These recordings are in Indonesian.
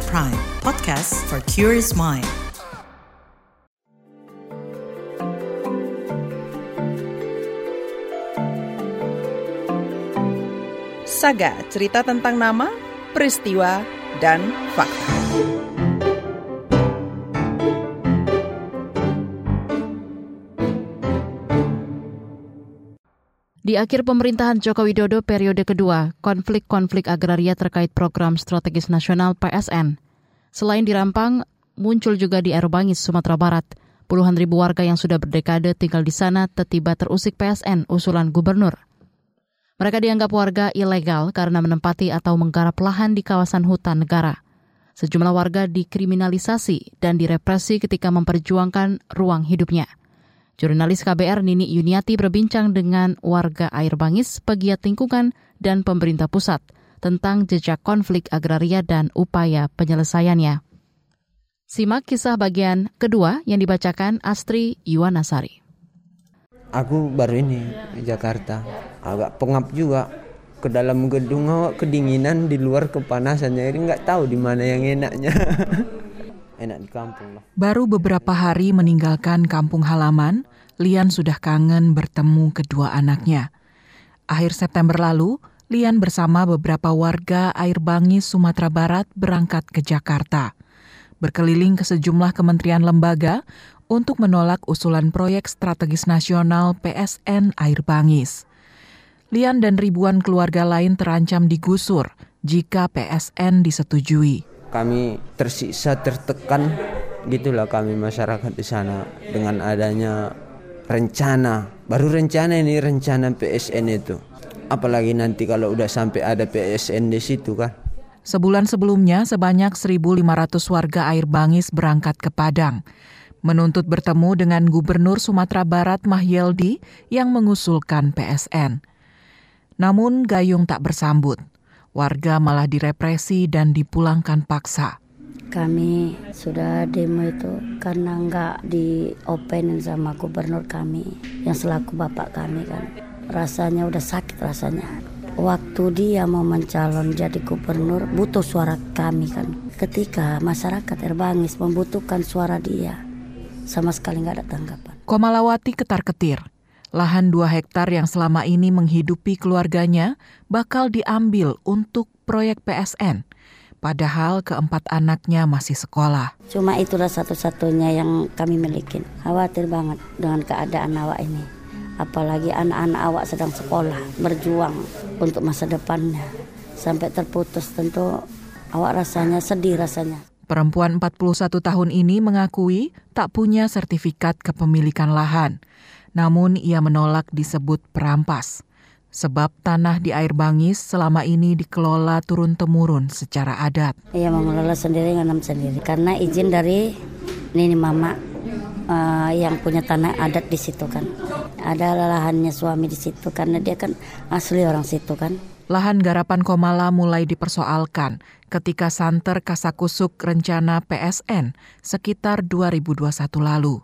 KBR Prime, podcast for curious mind. Saga, cerita tentang nama, peristiwa, dan fakta. Di akhir pemerintahan Joko Widodo periode kedua, konflik-konflik agraria terkait program strategis nasional PSN. Selain di Rampang, muncul juga di Aerbangis, Sumatera Barat. Puluhan ribu warga yang sudah berdekade tinggal di sana tiba terusik PSN usulan gubernur. Mereka dianggap warga ilegal karena menempati atau menggarap lahan di kawasan hutan negara. Sejumlah warga dikriminalisasi dan direpresi ketika memperjuangkan ruang hidupnya. Jurnalis KBR Nini Yuniati berbincang dengan warga Air Bangis, pegiat lingkungan, dan pemerintah pusat tentang jejak konflik agraria dan upaya penyelesaiannya. Simak kisah bagian kedua yang dibacakan Astri Yuwanasari. Aku baru ini di Jakarta, agak pengap juga ke dalam gedung awak kedinginan di luar kepanasan jadi nggak tahu di mana yang enaknya. enak di kampung lah. Baru beberapa hari meninggalkan kampung halaman, Lian sudah kangen bertemu kedua anaknya. Akhir September lalu, Lian bersama beberapa warga Air Bangis, Sumatera Barat berangkat ke Jakarta. Berkeliling ke sejumlah kementerian lembaga untuk menolak usulan proyek strategis nasional PSN Air Bangis. Lian dan ribuan keluarga lain terancam digusur jika PSN disetujui kami tersiksa tertekan gitulah kami masyarakat di sana dengan adanya rencana. Baru rencana ini rencana PSN itu. Apalagi nanti kalau udah sampai ada PSN di situ kan? Sebulan sebelumnya sebanyak 1.500 warga Air Bangis berangkat ke Padang. Menuntut bertemu dengan Gubernur Sumatera Barat Mahyeldi yang mengusulkan PSN. Namun Gayung tak bersambut. Warga malah direpresi dan dipulangkan paksa. Kami sudah demo itu karena nggak di open sama gubernur kami yang selaku bapak kami kan. Rasanya udah sakit rasanya. Waktu dia mau mencalon jadi gubernur butuh suara kami kan. Ketika masyarakat Erbangis membutuhkan suara dia, sama sekali nggak ada tanggapan. Komalawati ketar-ketir lahan 2 hektar yang selama ini menghidupi keluarganya bakal diambil untuk proyek PSN. Padahal keempat anaknya masih sekolah. Cuma itulah satu-satunya yang kami miliki. Khawatir banget dengan keadaan awak ini. Apalagi anak-anak awak sedang sekolah, berjuang untuk masa depannya. Sampai terputus tentu awak rasanya sedih rasanya. Perempuan 41 tahun ini mengakui tak punya sertifikat kepemilikan lahan namun ia menolak disebut perampas. Sebab tanah di air bangis selama ini dikelola turun-temurun secara adat. Ia mengelola sendiri, nganam sendiri. Karena izin dari nini mama uh, yang punya tanah adat di situ kan. Ada lahannya suami di situ karena dia kan asli orang situ kan. Lahan garapan Komala mulai dipersoalkan ketika santer kasakusuk rencana PSN sekitar 2021 lalu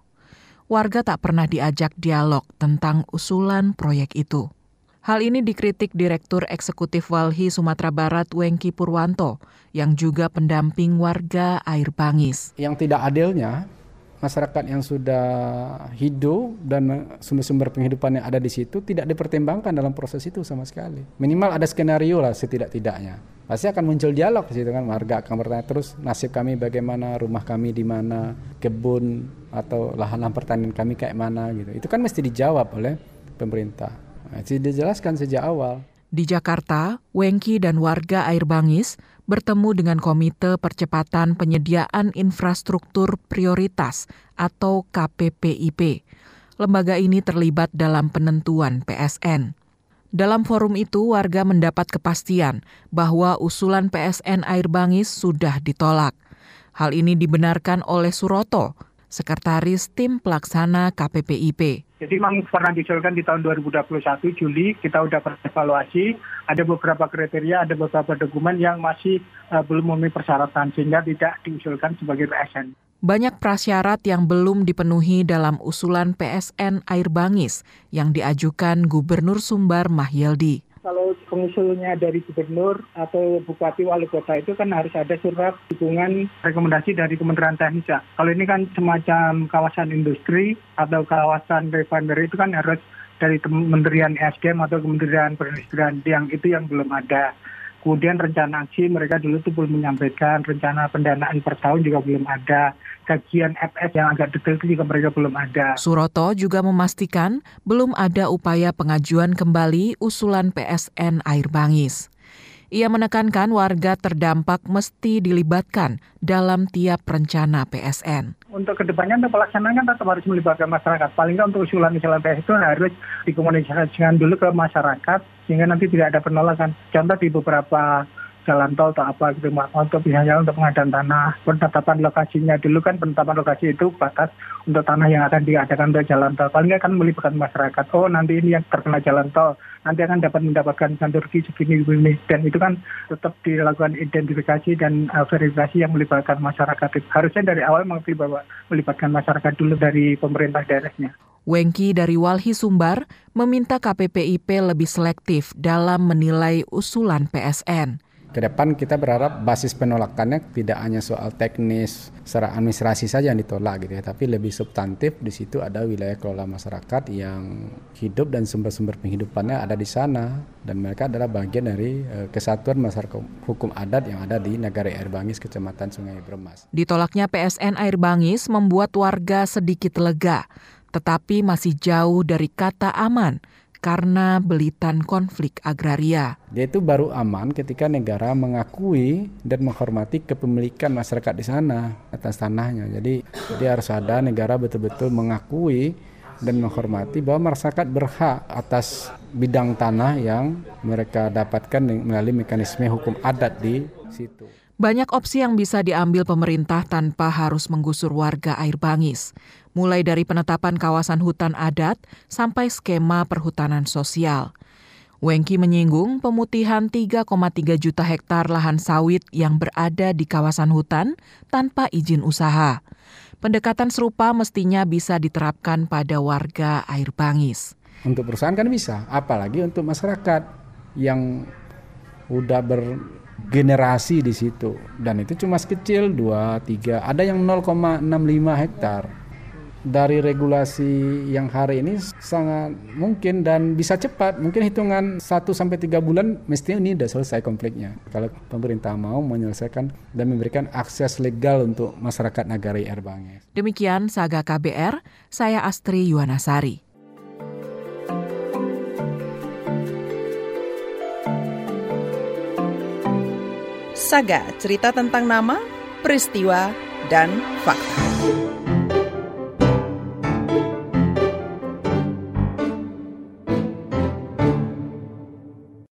warga tak pernah diajak dialog tentang usulan proyek itu. Hal ini dikritik Direktur Eksekutif Walhi Sumatera Barat Wengki Purwanto yang juga pendamping warga air bangis. Yang tidak adilnya masyarakat yang sudah hidup dan sumber-sumber penghidupan yang ada di situ tidak dipertimbangkan dalam proses itu sama sekali. Minimal ada skenario lah setidak-tidaknya. Pasti akan muncul dialog di situ kan warga akan bertanya terus nasib kami bagaimana, rumah kami di mana, kebun atau lahan-lahan pertanian kami kayak mana gitu. Itu kan mesti dijawab oleh pemerintah. Nah, itu dijelaskan sejak awal. Di Jakarta, Wengki dan warga Air Bangis bertemu dengan Komite Percepatan Penyediaan Infrastruktur Prioritas atau KPPIP. Lembaga ini terlibat dalam penentuan PSN. Dalam forum itu, warga mendapat kepastian bahwa usulan PSN Air Bangis sudah ditolak. Hal ini dibenarkan oleh Suroto, Sekretaris Tim Pelaksana KPPIP. Jadi memang pernah diusulkan di tahun 2021 Juli kita sudah evaluasi ada beberapa kriteria, ada beberapa dokumen yang masih uh, belum memenuhi persyaratan sehingga tidak diusulkan sebagai PSN. Banyak prasyarat yang belum dipenuhi dalam usulan PSN Air Bangis yang diajukan Gubernur Sumbar Mahyeldi. Kalau pengusulnya dari gubernur atau bupati wali kota itu kan harus ada surat dukungan rekomendasi dari Kementerian Teknis ya. Kalau ini kan semacam kawasan industri atau kawasan refinery itu kan harus dari Kementerian SDM atau Kementerian Perindustrian yang itu yang belum ada. Kemudian rencana aksi mereka dulu tuh belum menyampaikan, rencana pendanaan per tahun juga belum ada, kajian FS yang agak detail itu juga mereka belum ada. Suroto juga memastikan belum ada upaya pengajuan kembali usulan PSN Air Bangis. Ia menekankan warga terdampak mesti dilibatkan dalam tiap rencana PSN. Untuk ke depannya untuk pelaksanaan kan tetap harus melibatkan masyarakat. Paling nggak untuk usulan-usulan PSN itu harus dikomunikasikan dulu ke masyarakat sehingga nanti tidak ada penolakan. Contoh di beberapa jalan tol atau apa gitu untuk misalnya untuk pengadaan tanah penetapan lokasinya. Dulu kan penetapan lokasi itu batas untuk tanah yang akan diadakan untuk jalan tol. Paling nggak kan melibatkan masyarakat. Oh nanti ini yang terkena jalan tol nanti akan dapat mendapatkan ganti rugi segini begini dan itu kan tetap dilakukan identifikasi dan uh, verifikasi yang melibatkan masyarakat. Harusnya dari awal melibatkan masyarakat dulu dari pemerintah daerahnya. Wengki dari Walhi Sumbar meminta KPPIP lebih selektif dalam menilai usulan PSN. Ke depan kita berharap basis penolakannya tidak hanya soal teknis secara administrasi saja yang ditolak gitu ya, tapi lebih substantif. Di situ ada wilayah kelola masyarakat yang hidup dan sumber-sumber penghidupannya ada di sana. Dan mereka adalah bagian dari uh, kesatuan masyarakat hukum adat yang ada di Negara Air Bangis, Kecamatan Sungai Bremas. Ditolaknya PSN Air Bangis membuat warga sedikit lega, tetapi masih jauh dari kata aman karena belitan konflik agraria. Dia itu baru aman ketika negara mengakui dan menghormati kepemilikan masyarakat di sana atas tanahnya. Jadi dia harus ada negara betul-betul mengakui dan menghormati bahwa masyarakat berhak atas bidang tanah yang mereka dapatkan melalui mekanisme hukum adat di situ. Banyak opsi yang bisa diambil pemerintah tanpa harus menggusur warga air bangis mulai dari penetapan kawasan hutan adat sampai skema perhutanan sosial. Wengki menyinggung pemutihan 3,3 juta hektar lahan sawit yang berada di kawasan hutan tanpa izin usaha. Pendekatan serupa mestinya bisa diterapkan pada warga air bangis. Untuk perusahaan kan bisa, apalagi untuk masyarakat yang udah bergenerasi di situ dan itu cuma sekecil 2 3 ada yang 0,65 hektar dari regulasi yang hari ini sangat mungkin dan bisa cepat. Mungkin hitungan 1 sampai 3 bulan mesti ini sudah selesai konfliknya. Kalau pemerintah mau menyelesaikan dan memberikan akses legal untuk masyarakat Nagari Erbange. Demikian Saga KBR, saya Astri Yuwanasari. Saga, cerita tentang nama, peristiwa, dan fakta.